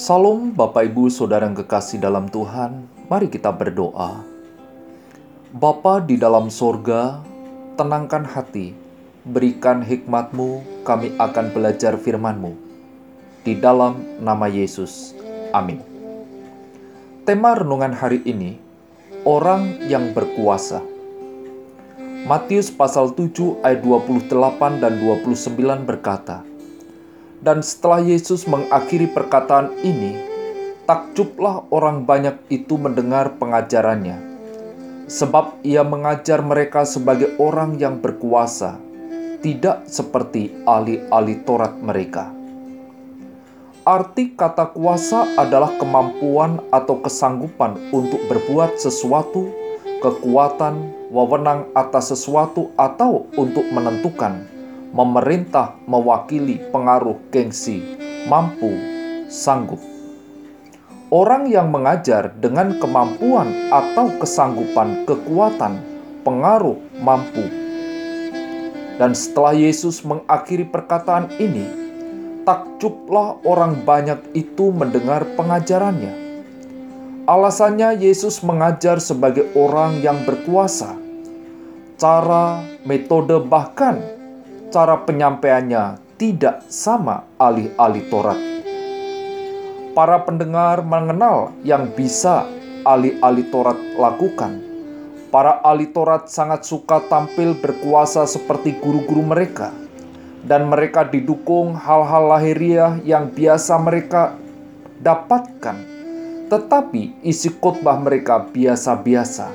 Salam Bapak Ibu Saudara yang kekasih dalam Tuhan, mari kita berdoa. Bapa di dalam sorga, tenangkan hati, berikan hikmatmu, kami akan belajar firmanmu. Di dalam nama Yesus, amin. Tema renungan hari ini, orang yang berkuasa. Matius pasal 7 ayat 28 dan 29 berkata, Dan setelah Yesus mengakhiri perkataan ini, takjublah orang banyak itu mendengar pengajarannya. Sebab ia mengajar mereka sebagai orang yang berkuasa, tidak seperti ahli-ahli Taurat mereka. Arti kata kuasa adalah kemampuan atau kesanggupan untuk berbuat sesuatu, kekuatan, wewenang atas sesuatu atau untuk menentukan, memerintah, mewakili, pengaruh, gengsi, mampu, sanggup. Orang yang mengajar dengan kemampuan atau kesanggupan, kekuatan, pengaruh, mampu. Dan setelah Yesus mengakhiri perkataan ini, takjublah orang banyak itu mendengar pengajarannya Alasannya Yesus mengajar sebagai orang yang berkuasa. Cara, metode, bahkan cara penyampaiannya tidak sama alih-alih Taurat. Para pendengar mengenal yang bisa alih-alih Taurat lakukan. Para ahli Taurat sangat suka tampil berkuasa seperti guru-guru mereka, dan mereka didukung hal-hal lahiriah yang biasa mereka dapatkan tetapi isi khotbah mereka biasa-biasa.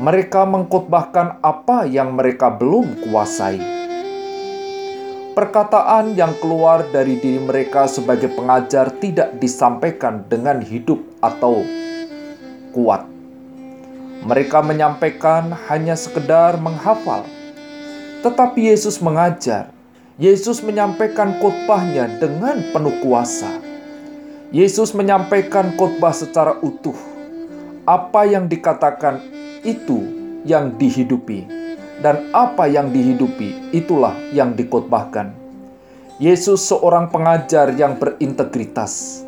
Mereka mengkhotbahkan apa yang mereka belum kuasai. Perkataan yang keluar dari diri mereka sebagai pengajar tidak disampaikan dengan hidup atau kuat. Mereka menyampaikan hanya sekedar menghafal. Tetapi Yesus mengajar. Yesus menyampaikan khotbahnya dengan penuh kuasa Yesus menyampaikan khotbah secara utuh. Apa yang dikatakan itu yang dihidupi, dan apa yang dihidupi itulah yang dikhotbahkan. Yesus seorang pengajar yang berintegritas.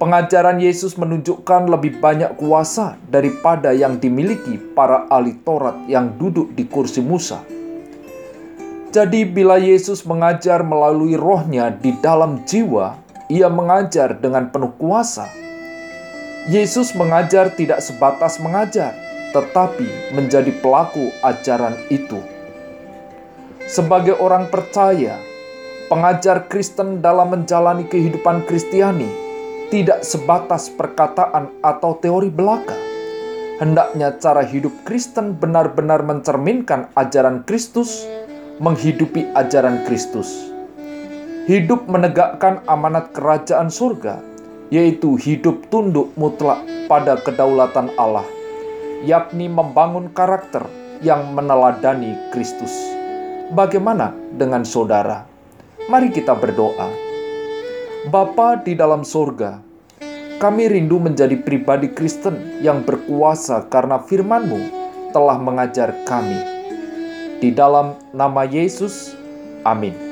Pengajaran Yesus menunjukkan lebih banyak kuasa daripada yang dimiliki para ahli Taurat yang duduk di kursi Musa. Jadi, bila Yesus mengajar melalui rohnya di dalam jiwa, ia mengajar dengan penuh kuasa. Yesus mengajar tidak sebatas mengajar, tetapi menjadi pelaku ajaran itu. Sebagai orang percaya, pengajar Kristen dalam menjalani kehidupan Kristiani tidak sebatas perkataan atau teori belaka. Hendaknya cara hidup Kristen benar-benar mencerminkan ajaran Kristus, menghidupi ajaran Kristus hidup menegakkan amanat kerajaan surga, yaitu hidup tunduk mutlak pada kedaulatan Allah, yakni membangun karakter yang meneladani Kristus. Bagaimana dengan saudara? Mari kita berdoa. Bapa di dalam surga, kami rindu menjadi pribadi Kristen yang berkuasa karena firman-Mu telah mengajar kami. Di dalam nama Yesus, amin.